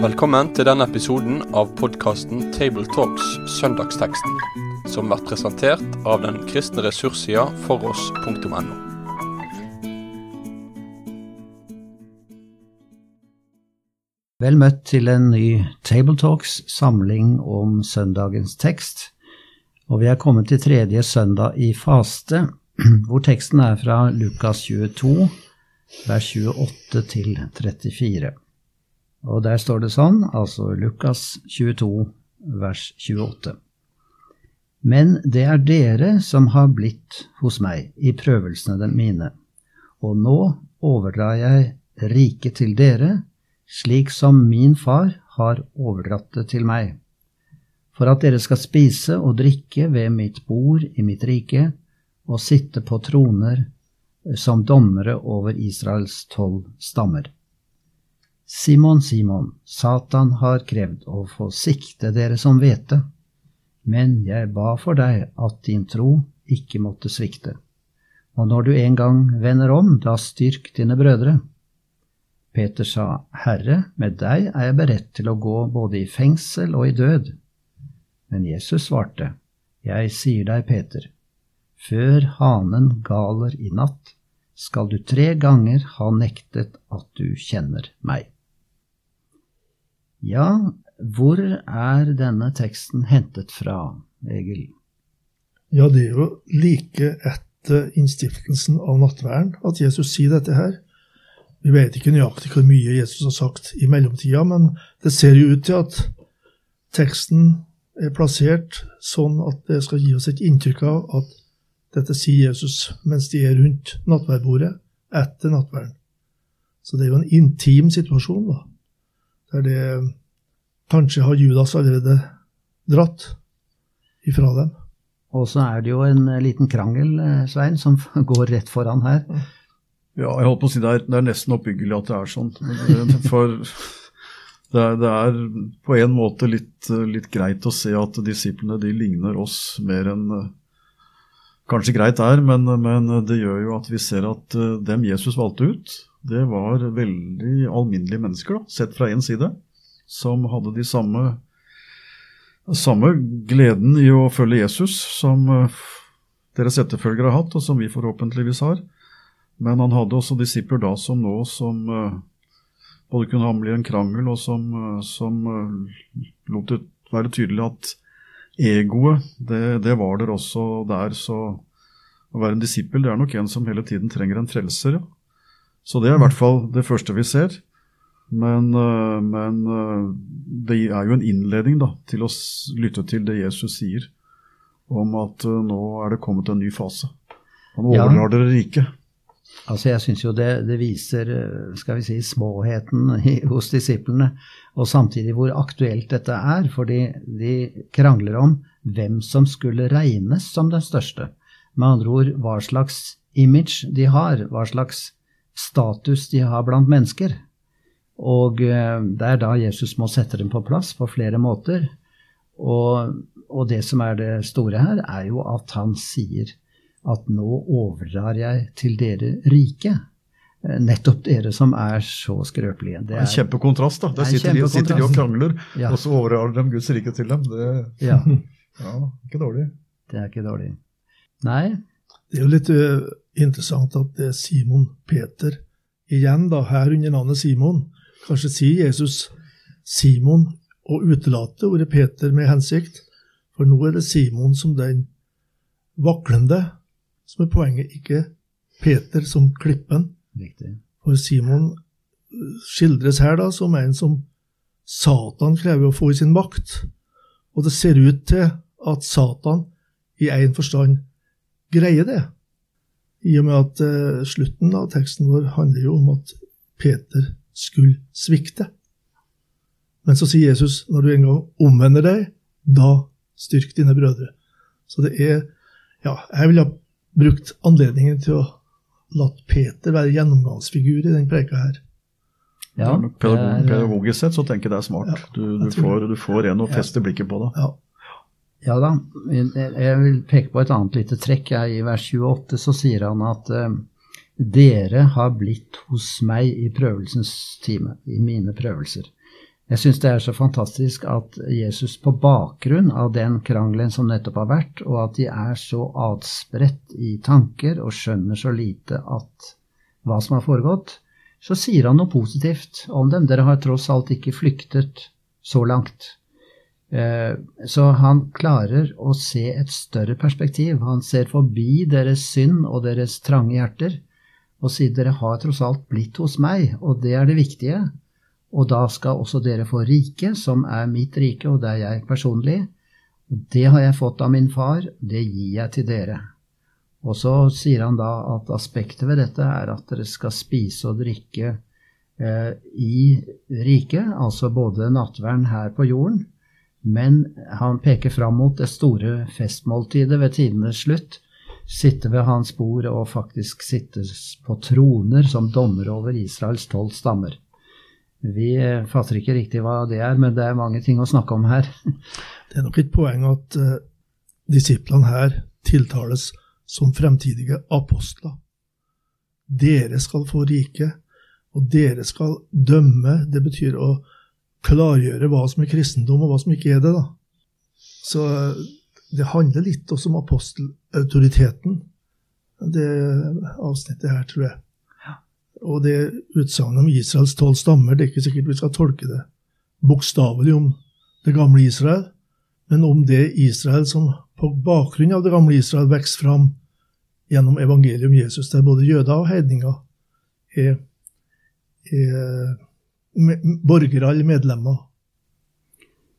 Velkommen til denne episoden av podkasten Tabletalks Søndagsteksten, som blir presentert av den kristne ressurssida foross.no. Vel møtt til en ny Tabletalks samling om søndagens tekst. Og vi er kommet til tredje søndag i faste, hvor teksten er fra Lukas 22, vers 28 til 34. Og der står det sånn, altså Lukas 22, vers 28. Men det er dere som har blitt hos meg i prøvelsene mine, og nå overdrar jeg riket til dere, slik som min far har overdratt det til meg, for at dere skal spise og drikke ved mitt bord i mitt rike, og sitte på troner som dommere over Israels tolv stammer. Simon, Simon, Satan har krevd å få sikte dere som hvete, men jeg ba for deg at din tro ikke måtte svikte. Og når du en gang vender om, da styrk dine brødre. Peter sa, Herre, med deg er jeg beredt til å gå både i fengsel og i død. Men Jesus svarte, Jeg sier deg, Peter, før hanen galer i natt, skal du tre ganger ha nektet at du kjenner meg. Ja, hvor er denne teksten hentet fra, Egil? Ja, det er jo like etter innstiftelsen av nattverden at Jesus sier dette her. Vi vet ikke nøyaktig hvor mye Jesus har sagt i mellomtida, men det ser jo ut til at teksten er plassert sånn at det skal gi oss et inntrykk av at dette sier Jesus mens de er rundt nattverdbordet etter nattverden. Så det er jo en intim situasjon, da der det kanskje har Judas allerede dratt ifra dem. Og så er det jo en liten krangel, eh, Svein, som går rett foran her. Ja, jeg holdt på å si det er, det er nesten oppbyggelig at det er sånn. For det er, det er på en måte litt, litt, greit å se at disiplene de ligner oss mer enn eh, kanskje greit er, men, men, det gjør jo at vi ser at eh, dem Jesus valgte ut, det var veldig alminnelige mennesker, da, sett fra én side, som hadde de samme, samme gleden i å følge Jesus som uh, deres etterfølgere har hatt, og som vi forhåpentligvis har. Men han hadde også disipler da som nå, som uh, både kunne hamle i en krangel, og som, som lot det være tydelig at egoet, det, det var der også der. Så å være en disippel, det er nok en som hele tiden trenger en frelser. ja. Så det er i hvert fall det første vi ser. Men, eh, men, eh, det er jo en innledning da, til å lytte til det Jesus sier om at eh, nå er det kommet en ny fase. Han overlar dere riket. Altså Jeg syns jo det, det, viser skal vi si, småheten hos disiplene, og samtidig hvor aktuelt dette er. Fordi de krangler om hvem som skulle regnes som den største. Med andre ord hva slags image de har, hva slags status de har blant mennesker. Og eh, det er da Jesus må sette dem på plass på flere måter. Og, og, det som er det store her, er jo at han sier at nå overdrar jeg til dere rike. Eh, nettopp dere som er så skrøpelige. Det er en kjempekontrast. da. Der sitter, de, sitter de og krangler, ja. og så overdrar de Guds rike til dem. Det, ja. ja, ikke dårlig. Det er ikke dårlig. Nei. Det er jo litt uh, interessant at det er Simon Peter igjen, da, her under navnet Simon. Kanskje sier Jesus Simon og utelater ordet Peter med hensikt, for nå er det Simon som den vaklende som er poenget, ikke Peter som klippen. Riktig. For Simon skildres her da som en som Satan krever å få i sin makt, og det ser ut til at Satan i en forstand greier det. I og med at uh, slutten av teksten vår handler jo om at Peter skulle svikte. Men så sier Jesus når du en gang omvender deg, da styrk dine brødre. Så det er Ja, jeg vil ha brukt anledningen til å latt Peter være gjennomgangsfigur i den preika her. Ja, Pedagogisk sett så tenker jeg det er smart. Ja, du, du, får, du, får, en å feste blikket på. da. Ja. Ja da, jeg vil peke på et annet lite trekk. I vers 28 så sier han at uh, dere har blitt hos meg i prøvelsens time, i mine prøvelser. Jeg syns det er så fantastisk at Jesus på bakgrunn av den krangelen som nettopp har vært, og at de er så adspredt i tanker og skjønner så lite at hva som har foregått, så sier han noe positivt om dem. Dere har tross alt ikke flyktet så langt. Eh, så han klarer å se et større perspektiv. Han ser forbi deres synd og deres trange hjerter og sier dere har tross alt blitt hos meg, og det er det viktige. Og da skal også dere få riket, som er mitt rike, og det er jeg personlig. Det har jeg fått av min far, det gir jeg til dere. Og så sier han da at aspektet ved dette er at dere skal spise og drikke eh, i riket, altså både nattvern her på jorden, men han peker fram mot det store festmåltidet ved tidenes slutt, sitte ved hans bord og faktisk sitte på troner som dommer over Israels tolv stammer. Vi eh, fatter ikke riktig hva det er, men det er mange ting å snakke om her. Det er nok et poeng at uh, disiplene her tiltales som fremtidige apostler. Dere skal få riket, og dere skal dømme. Det betyr å klargjøre hva som er kristendom, og hva som ikke er det. da. Så uh, det handler litt også om apostelautoriteten, det avsnittet her, tror jeg. Og det utsagnet om Israels tolv stammer, det er ikke sikkert vi skal tolke det bokstavelig om det gamle Israel, men om det Israel som på bakgrunn av det gamle Israel vokser fram gjennom evangeliet om Jesus, der både jøder og heidninger er, er borgere eller medlemmer.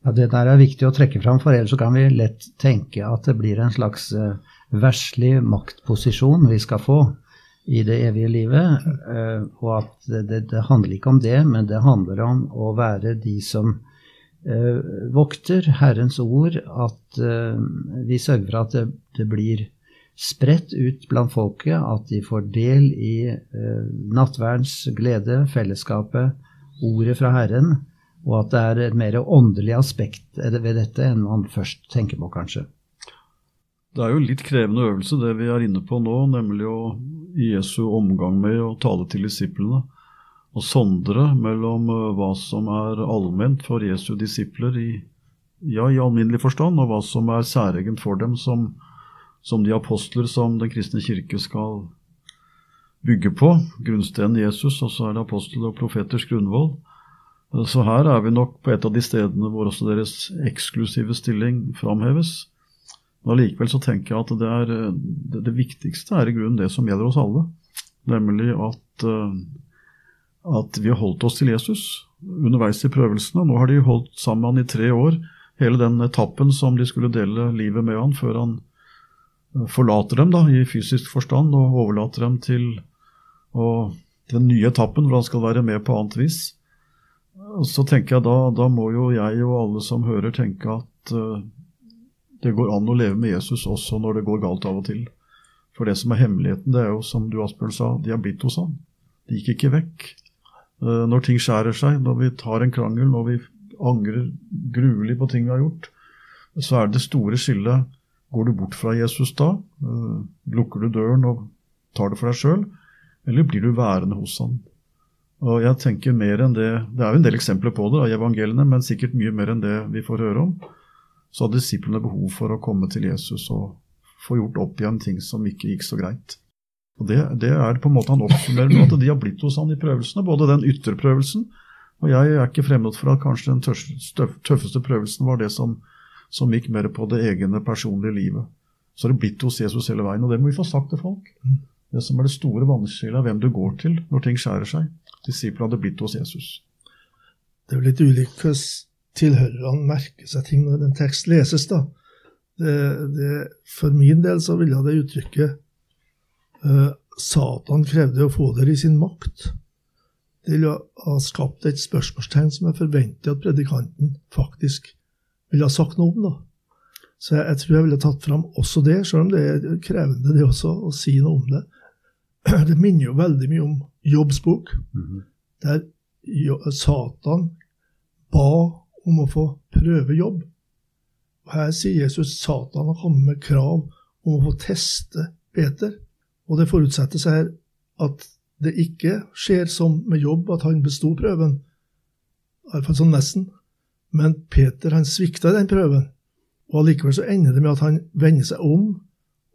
Ja, Det der er viktig å trekke fram, for ellers kan vi lett tenke at det blir en slags uh, verslig maktposisjon vi skal få i det evige livet. Eh, og at det, det, handler ikke om det, men det handler om å være de som uh, vokter Herrens ord, at uh, vi sørger for at det, det, blir spredt ut blant folket, at de får del i nattverns glede, fellesskapet, ordet fra Herren, og at det er et mer åndelig aspekt ved dette enn man først tenker på, kanskje. Det er jo litt krevende øvelse, det vi er inne på nå, nemlig å i Jesu omgang med å tale til disiplene. Og sondre mellom eh, hva som er allment for Jesu disipler i, ja, i alminnelig forstand, og hva som er særegent for dem som, som de apostler som Den kristne kirke skal bygge på. Grunnstenen Jesus, og så er det apostel og profeters grunnvoll. Så her er vi nok på et av de stedene hvor også deres eksklusive stilling framheves. Men allikevel så tenker jeg at det, er, det, det, viktigste er i grunnen det som gjelder oss alle. Nemlig at, eh, at vi har holdt oss til Jesus underveis i prøvelsene. Nå har de holdt sammen i tre år, hele den etappen som de skulle dele livet med han før han eh, forlater dem da, i fysisk forstand og overlater dem til og, den nye etappen hvor han skal være med på annet vis. Så tenker jeg da, da må jo jeg og alle som hører tenke at det går an å leve med Jesus også når det går galt av og til. For det som er hemmeligheten, det er jo som du Asbjørn sa, de har blitt hos ham. De gikk ikke vekk. Eh, når ting skjærer seg, når vi tar en krangel, når vi angrer gruelig på ting vi har gjort, så er det store skillet Går du bort fra Jesus da? Eh, lukker du døren og tar det for deg sjøl? Eller blir du værende hos ham? Og jeg tenker mer enn Det det er jo en del eksempler på det i evangeliene, men sikkert mye mer enn det vi får høre om så hadde disiplene behov for å komme til Jesus og få gjort opp igjen ting som ikke gikk så greit. Og Det, det er på en måte han oppsummerer med at de har blitt hos han i prøvelsene, både den ytre prøvelsen, og jeg er ikke fremmed for at kanskje den tøffeste prøvelsen var det som, som gikk mer på det egne personlige livet. Så har det blitt hos Jesus hele veien, og det må vi få sagt til folk. Det som er det store vannskillet, er hvem du går til når ting skjærer seg. Disiplene hadde blitt hos Jesus. Det er jo litt ulikt tilhørerne merker seg ting når en tekst leses. da. Det, det, for min del så ville det uttrykket uh, Satan krevde å få dere i sin makt. Det ville ha skapt et spørsmålstegn som jeg forventer at predikanten faktisk ville ha sagt noe om. da. Så jeg, jeg, tror jeg ville tatt fram også det, selv om det er krevende det også å si noe om det. Det minner jo veldig mye om Jobbs bok, mm -hmm. der Satan ba om å få prøve jobb. Og Her sier Jesus Satan har kommet med krav om å få teste Peter. Og det forutsettes her at det ikke skjer som med jobb, at han besto prøven. Iallfall sånn nesten. Men Peter han svikta den prøven. Og allikevel så ender det med at han vender seg om,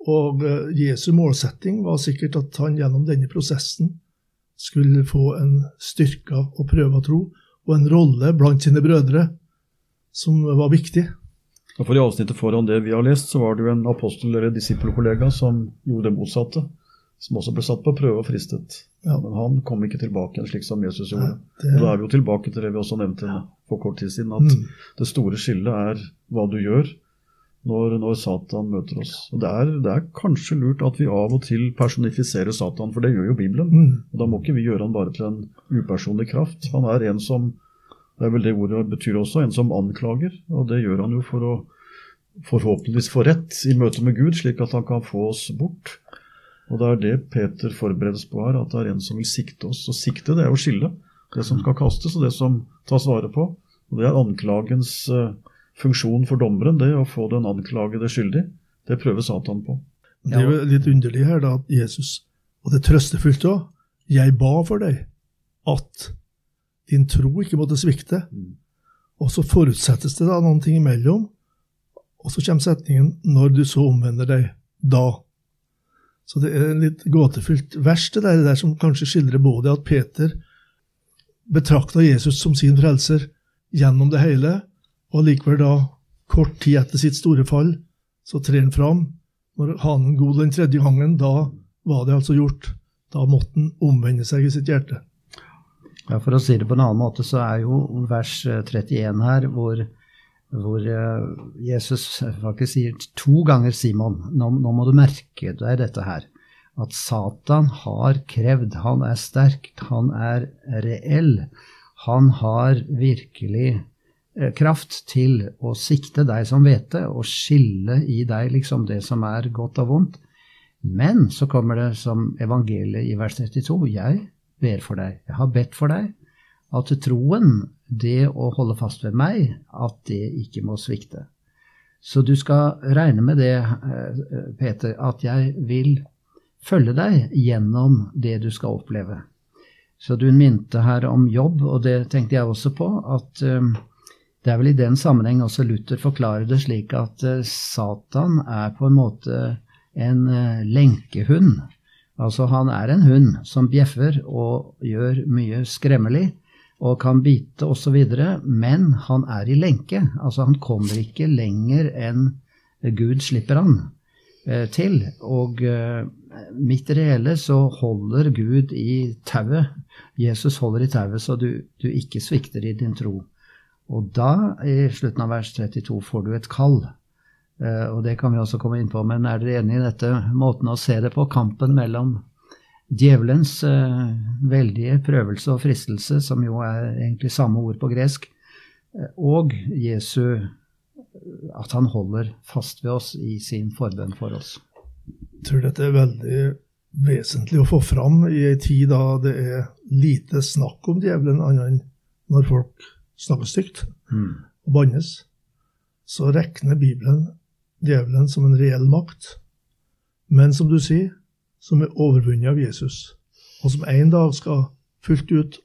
og eh, Jesu målsetting var sikkert at han gjennom denne prosessen skulle få en styrka og prøva tro, og en rolle blant sine brødre som var viktig. Og For I avsnittet foran det vi har lest, så var det jo en apostel- eller disippelkollega som gjorde det motsatte. Som også ble satt på prøve og fristet. Ja. Men han kom ikke tilbake igjen slik som Jesus gjorde. Ja, det- Og Da er vi jo tilbake til det vi også nevnte for kort tid siden, at Mm. det store skillet er hva du gjør når, når Satan møter oss. Og det er, det er kanskje lurt at vi av og til personifiserer Satan, for det gjør jo Bibelen. Mm. Og Da må ikke vi gjøre han bare til en upersonlig kraft. Han er en som Det er vel det ordet betyr også, en som anklager. Og det gjør han jo for å forhåpentligvis få rett i møte med Gud, slik at han kan få oss bort. Og det er det Peter forberedes på her, at det er en som vil sikte oss. Og sikte, det er jo skille. Det som skal kastes, og det som tas vare på. Og det er anklagens eh, funksjon for dommeren, det å få den anklagede skyldig. Det prøver Satan på. Det er jo litt underlig her da, at Jesus, og det er trøstefullt òg, jeg ba for deg at din tro ikke måtte svikte. Mm. Og så forutsettes det da noen ting imellom, og så kommer setningen 'når du så omvender deg, da'. Så det er en litt gåtefullt vers, det der, det der som kanskje skildrer både at Peter betrakta Jesus som sin frelser gjennom det hele, og likevel da, kort tid etter sitt store fall, så trer han fram. Når hanen god den tredje gangen, da var det altså gjort. Da måtte han omvende seg i sitt hjerte. Ja, For å si det på en annen måte, så er jo vers eh, 31 her, hvor, hvor eh, Jesus faktisk sier to ganger, Simon, nå, nå må du merke deg dette her. At Satan har krevd, han er sterk, han er reell. Han har virkelig eh, kraft til å sikte deg som hvete og skille i deg liksom det som er godt og vondt. Men så kommer det som evangeliet i vers 32. Jeg ber for deg. Jeg har bedt for deg at troen, det å holde fast ved meg, at det ikke må svikte. Så du skal regne med det, eh, Peter, at jeg vil følge deg gjennom det du skal oppleve. Så du minte her om jobb, og det tenkte jeg også på, at eh, det er vel i den sammenheng også Luther forklarer det slik at eh, Satan er på en måte en eh, lenkehund. Altså han er en hund som bjeffer og gjør mye skremmelig og kan bite osv., men han er i lenke. Altså han kommer ikke lenger enn Gud slipper han eh, til. Og midt i det så holder Gud i tauet. Jesus holder i tauet så du, du ikke svikter i din tro. Og da, i slutten av vers 32, får du et kall. Eh, og det kan vi også komme inn på, men er dere enig i dette måten å se det på? Kampen mellom djevelens eh, veldige prøvelse og fristelse, som jo er egentlig samme ord på gresk, eh, og Jesu at han holder fast ved oss i sin forbønn for oss. Jeg tror dette er veldig vesentlig å få fram i ei tid da det er lite snakk om djevelen, annet enn når folk snakker stygt og bannes. Så regner Bibelen djevelen som en reell makt, men som du sier, som er overvunnet av Jesus, og som en dag skal fullt ut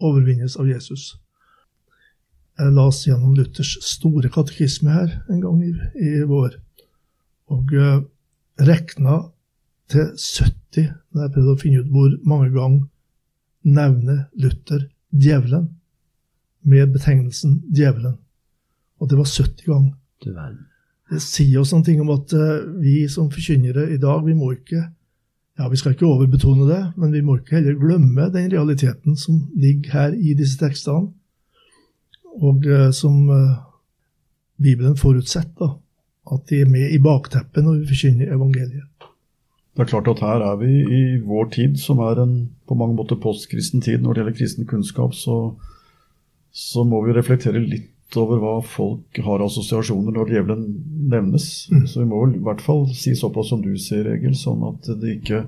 overvinnes av Jesus. Jeg las gjennom Luthers store katekisme her en gang i, i vår, og uh, rekna til 70 når jeg prøvde å finne ut hvor mange ganger nevner Luther djevelen med betegnelsen djevelen. Og det var 70 ganger. Det sier oss ting om at uh, vi som forkynnere i dag, vi må ikke ja, Vi skal ikke overbetone det, men vi må ikke heller glemme den realiteten som ligger her i disse tekstene, og uh, som uh, Bibelen forutsetter, at de er med i bakteppet når vi forkynner evangeliet. Det er klart at her er vi i vår tid, som er en på mange måter postkristen tid når det gjelder kristen kunnskap, så, så må vi reflektere litt over hva folk har assosiasjoner når djevelen nevnes. Mm. Så vi må vel i hvert fall si såpass som du sier, Egil, sånn at det ikke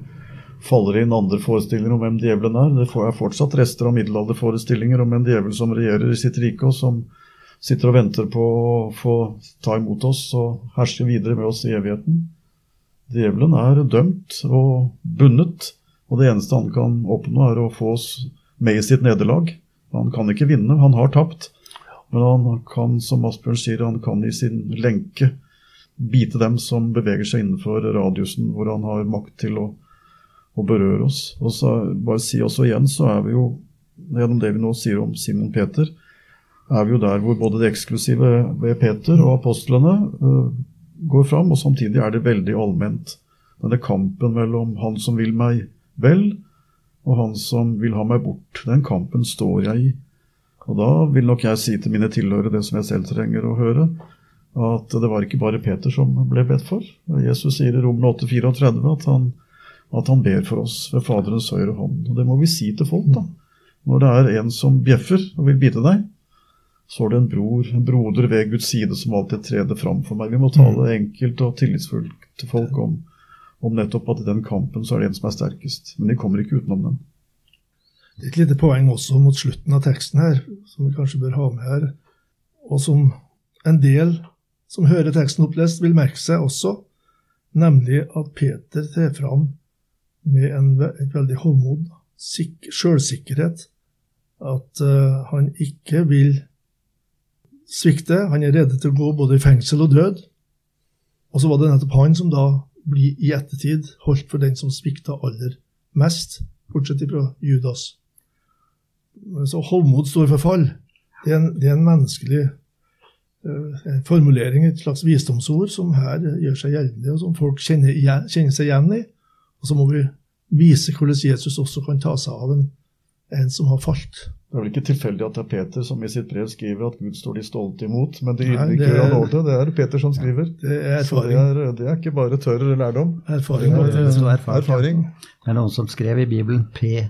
faller inn andre forestillinger om hvem djevelen er. Det er fortsatt rester av middelalderforestillinger om en djevel som regjerer i sitt rike, og som sitter og venter på å få ta imot oss og herse videre med oss i evigheten. Djevelen er dømt og bundet, Og det eneste han kan oppnå, er å få oss med i sitt nederlag. Han kan ikke vinne, han har tapt. Men han kan, som Asbjørn sier, han kan i sin lenke bite dem som beveger seg innenfor radiusen hvor han har makt til å, å berøre oss. Og så bare si også igjen, så er vi jo, gjennom det vi nå sier om Simon Peter, er vi jo der hvor både det eksklusive ved Peter og apostlene uh, går fram, og samtidig er det veldig allment. Denne kampen mellom han som vil meg vel, og han som vil ha meg bort. Den kampen står jeg i. Og da vil nok jeg si til mine tilhørere det som jeg selv trenger å høre, at det var ikke bare Peter som ble bedt for. Jesus sier i Romen 8,34 at, at han ber for oss ved Faderens høyre hånd. Og det må vi si til folk, da. Når det er en som bjeffer og vil bite deg, så er det en bror, en broder ved Guds side som alltid treder fram for meg. Vi må tale enkelt og tillitsfullt til folk om, om nettopp at i den kampen så er det en som er sterkest. Men de kommer ikke utenom den. Det er et lite poeng også mot slutten av teksten her, som vi kanskje bør ha med her, og som en del som hører teksten opplest, vil merke seg også, nemlig at Peter trer fram med en, et veldig hovmod, sjølsikkerhet, at uh, han ikke vil svikte. Han er rede til å gå både i fengsel og død. Og så var det nettopp han som da blir i ettertid holdt for den som svikta aller mest, bortsett fra Judas. Så Hovmod står for fall. Det er en, det er en menneskelig uh, formulering, et slags visdomsord, som her gjør seg gjeldende, og som folk kjenner, kjenner seg igjen i. Og så må vi vise hvordan Jesus også kan ta seg av en, en som har falt. Det er vel ikke tilfeldig at det er Peter som i sitt brev skriver at Gud står de stolte imot, men de ydmyke gjør nåde. Det er Peter som skriver. Det er Så det er, det er, ikke bare tørr lærdom. Erfaring. Det er, det er erfaring. Det er noen som skrev i Bibelen PE,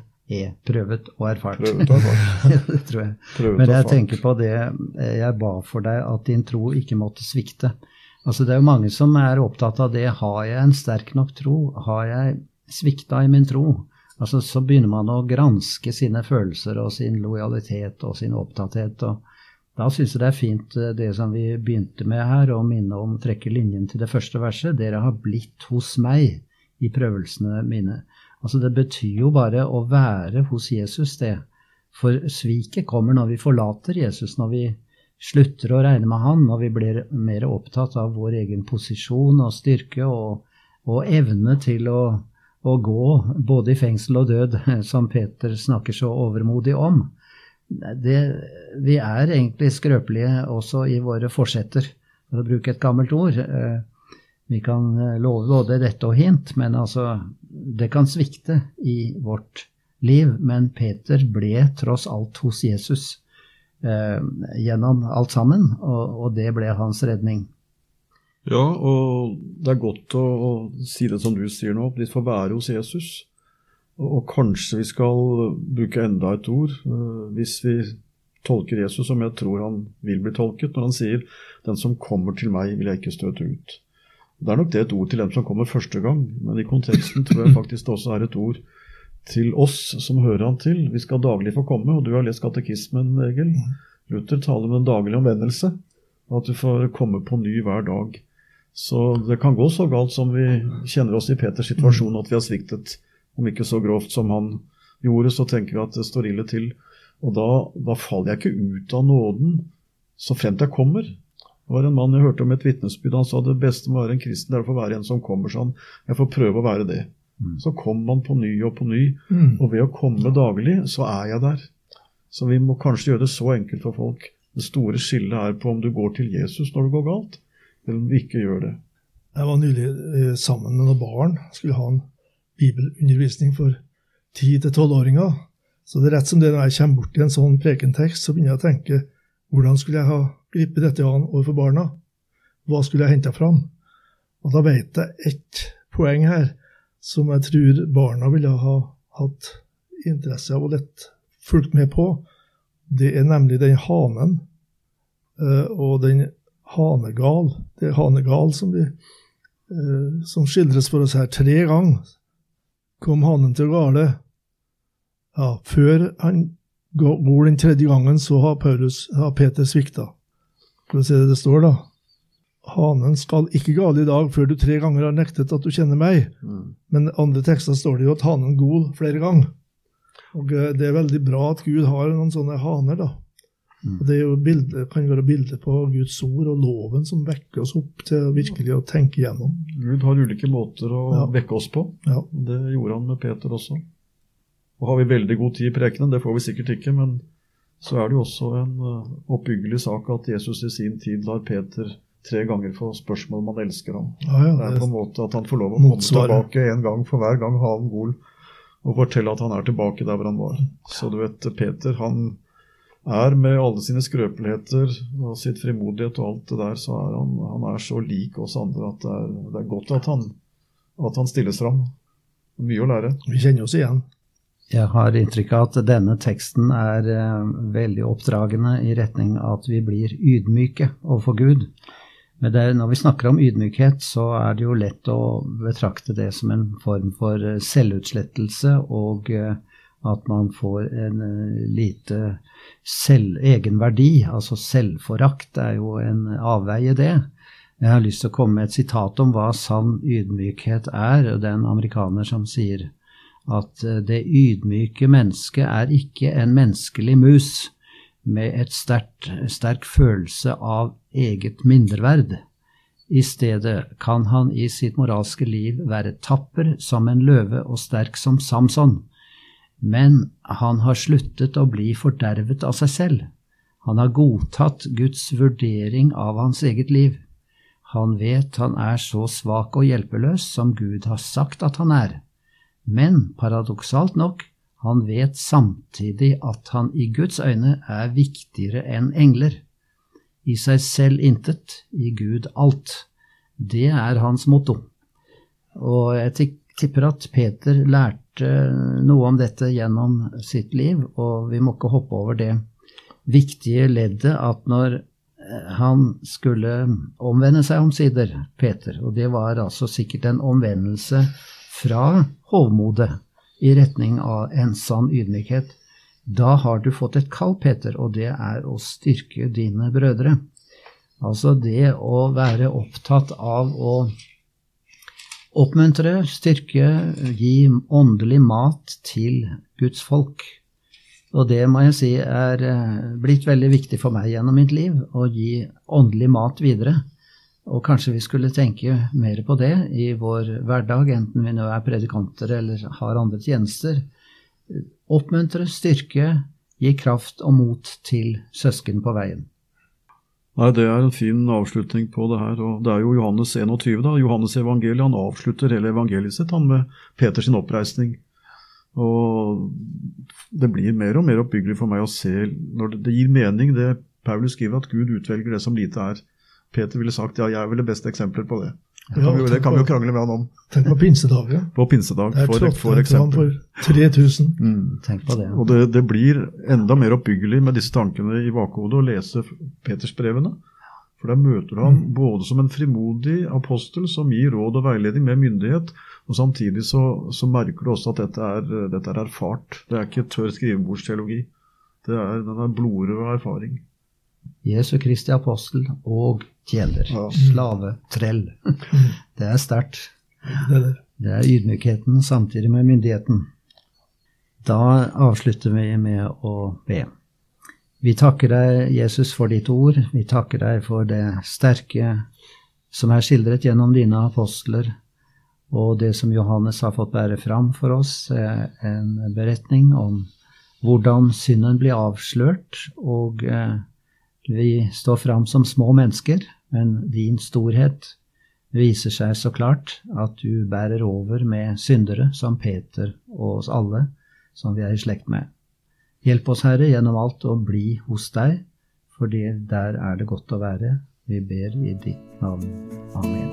prøvet og erfart. Prøvet og erfart. det tror jeg. Prøvet Men jeg tenker på det jeg ba for deg, at din tro ikke måtte svikte. Altså Det er jo mange som er opptatt av det. Har jeg en sterk nok tro? Har jeg svikta i min tro? Altså, så begynner man å granske sine følelser og sin lojalitet og sin opptatthet. og Da syns jeg det er fint eh, det som vi begynte med her, å minne om trekke linjen til det første verset. Dere har blitt hos meg i prøvelsene mine. Altså Det betyr jo bare å være hos Jesus, det. For sviket kommer når vi forlater Jesus, når vi slutter å regne med han, når vi blir mer opptatt av vår egen posisjon og styrke og, og evne til å å gå både i fengsel og død, som Peter snakker så overmodig om. Det, vi er egentlig skrøpelige også i våre forsetter, for å bruke et gammelt ord. Vi kan love både dette og hint, men altså, det kan svikte i vårt liv. Men Peter ble tross alt hos Jesus eh, gjennom alt sammen, og, og det ble hans redning. Ja, og det er godt å, å, si det som du sier nå, vi får være hos Jesus. Og, kanskje vi skal bruke enda et ord, uh, hvis vi tolker Jesus som jeg tror han vil bli tolket, når han sier 'Den som kommer til meg, vil jeg ikke støte ut'. Det er nok det et ord til dem som kommer første gang, men i konteksten tror jeg faktisk det også er et ord til oss som hører han til. Vi skal daglig få komme, og du har lest katekismen, Egil. Luther taler om den daglige omvendelse, at du får komme på ny hver dag. Så det kan gå så galt som vi kjenner oss i Peters situasjon, at vi har sviktet. Om ikke så grovt som han gjorde, så tenker vi at det står ille til. Og da, da faller jeg ikke ut av nåden så fremt jeg kommer. Det var en mann jeg hørte om et vitnesbyrd. Han sa det beste med å være en kristen det er å få være en som kommer sånn. Jeg får prøve å være det. Så kommer man på ny og på ny, Mm. og ved å komme daglig, så er jeg der. Så vi må kanskje gjøre det så enkelt for folk. Det store skillet er på om du går til Jesus når det går galt, eller om du ikke gjør det. Jeg var nylig eh, sammen med noen barn. Skulle ha en bibelundervisning for 10-12-åringer. Så det er rett som det når jeg kommer bort til en sånn prekentekst, så begynner jeg å tenke hvordan skulle jeg ha gripet dette an overfor barna? Hva skulle jeg henta fram? Og da vet jeg ett poeng her som jeg tror barna ville ha hatt interesse av og lett fulgt med på. Det er nemlig den hanen eh, og den hanegal. Det er hanegal som, vi, eh, som skildres for oss her tre ganger. Kom hanen til gale. Ja, før han går den tredje gangen, så har, Paulus, har Peter svikta. Skal vi se det det står, da? hanen skal ikke gale i dag før du tre ganger har nektet at du kjenner meg. Mm. Men andre tekster står det jo at hanen gol flere ganger. Og eh, det er veldig bra at Gud har noen sånne haner, da. Mm. Og Det er jo bilde, kan være bilde på Guds ord og loven som vekker oss opp til virkelig å tenke gjennom. Gud har ulike måter å Ja. vekke oss på. Ja. Det gjorde han med Peter også. Og har vi veldig god tid i prekenen, det får vi sikkert ikke, men så er det jo også en eh, oppbyggelig sak at Jesus i sin tid lar Peter tre ganger få spørsmål om han elsker ham. Ja, ja, Det er på en måte at han får lov å komme tilbake en gang for hver gang ha en gol og fortelle at han er tilbake der hvor han var. Så du vet, Peter han er med alle sine skrøpeligheter og sitt frimodighet og alt det der, så er han, han er så lik oss andre at det er, det er godt at han, at han stilles fram. Mye å lære. vi kjenner oss igjen. Jeg har inntrykk av at denne teksten er eh, veldig oppdragende i retning av at vi blir ydmyke overfor Gud. Men det, er- når vi snakker om ydmykhet, så er det jo lett å betrakte det som en form for eh, selvutslettelse, og eh, at man får en eh, lite selv, egenverdi, altså selvforakt er jo en avveie det. Jeg har lyst til å komme med et sitat om hva sann ydmykhet er, det er en amerikaner som sier at eh, det ydmyke mennesket er ikke en menneskelig mus med et sterkt, sterk følelse av eget mindreverd. I stedet kan han i sitt moralske liv være tapper som en løve og sterk som Samson, men han har sluttet å bli fordervet av seg selv. Han har godtatt Guds vurdering av hans eget liv. Han vet han er så svak og hjelpeløs som Gud har sagt at han er. Men paradoksalt nok, han vet samtidig at han i Guds øyne er viktigere enn engler. I seg selv intet, i Gud alt. Det er hans motto. Og jeg tipper at Peter lærte noe om dette gjennom sitt liv, og vi må ikke hoppe over det viktige leddet at når eh, han skulle omvende seg omsider, Peter, og det var altså sikkert en omvendelse fra hovmodet i retning av en sann ydmykhet, da har du fått et kall, Peter, og det er å styrke dine brødre. Altså det å være opptatt av å oppmuntre, styrke, gi åndelig mat til Guds folk. Og det må jeg si er eh, blitt veldig viktig for meg gjennom mitt liv, å gi åndelig mat videre. Og kanskje vi skulle tenke mer på det i vår hverdag, enten vi nå er predikanter eller har andre tjenester. Oppmuntre, styrke, gi kraft og mot til søsken på veien. Nei, Det er en fin avslutning på det her. og Det er jo Johannes 21. da, Johannes evangeliet, Han avslutter hele evangeliet sitt han med Peters oppreisning. Og Det blir mer og mer oppbyggelig for meg å se når det, det gir mening, det Paulus skriver, at Gud utvelger det som lite er. Peter ville sagt ja, jeg er vel det beste eksempler på det. Det kan, vi, det kan vi jo krangle med han om Tenk på pinsedag. Ja. på pinsedag, Der for, for han eksempel. for 3000. Mm. Tenk på det. Og det, det blir enda mer oppbyggelig med disse tankene i bakhodet å lese Petersbrevene. For der møter du ham både som en frimodig apostel som gir råd og veiledning med myndighet, og samtidig så, så merker du også at dette er, dette er erfart. Det er ikke tørr skrivebordsteologi. Det er, den er blodrød erfaring. Jesu Kristi apostel og tjener. Ja. Slave, trell. Det er sterkt. Det er ydmykheten samtidig med myndigheten. Da avslutter vi med å be. Vi takker deg, Jesus, for ditt ord. Vi takker deg for det sterke som er skildret gjennom dine apostler, og det som Johannes har fått bære fram for oss, er en beretning om hvordan synden blir avslørt, og eh, vi står fram som små mennesker, men din storhet viser seg så klart at du bærer over med syndere som Peter og oss alle som vi er i slekt med. Hjelp oss, Herre, gjennom alt å bli hos deg, for der er det godt å være. Vi ber i ditt navn. Amen.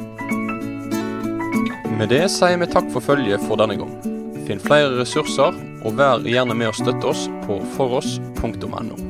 Med det sier vi takk for følget for denne gang. Finn flere ressurser, og vær gjerne med å støtte oss på foross.no.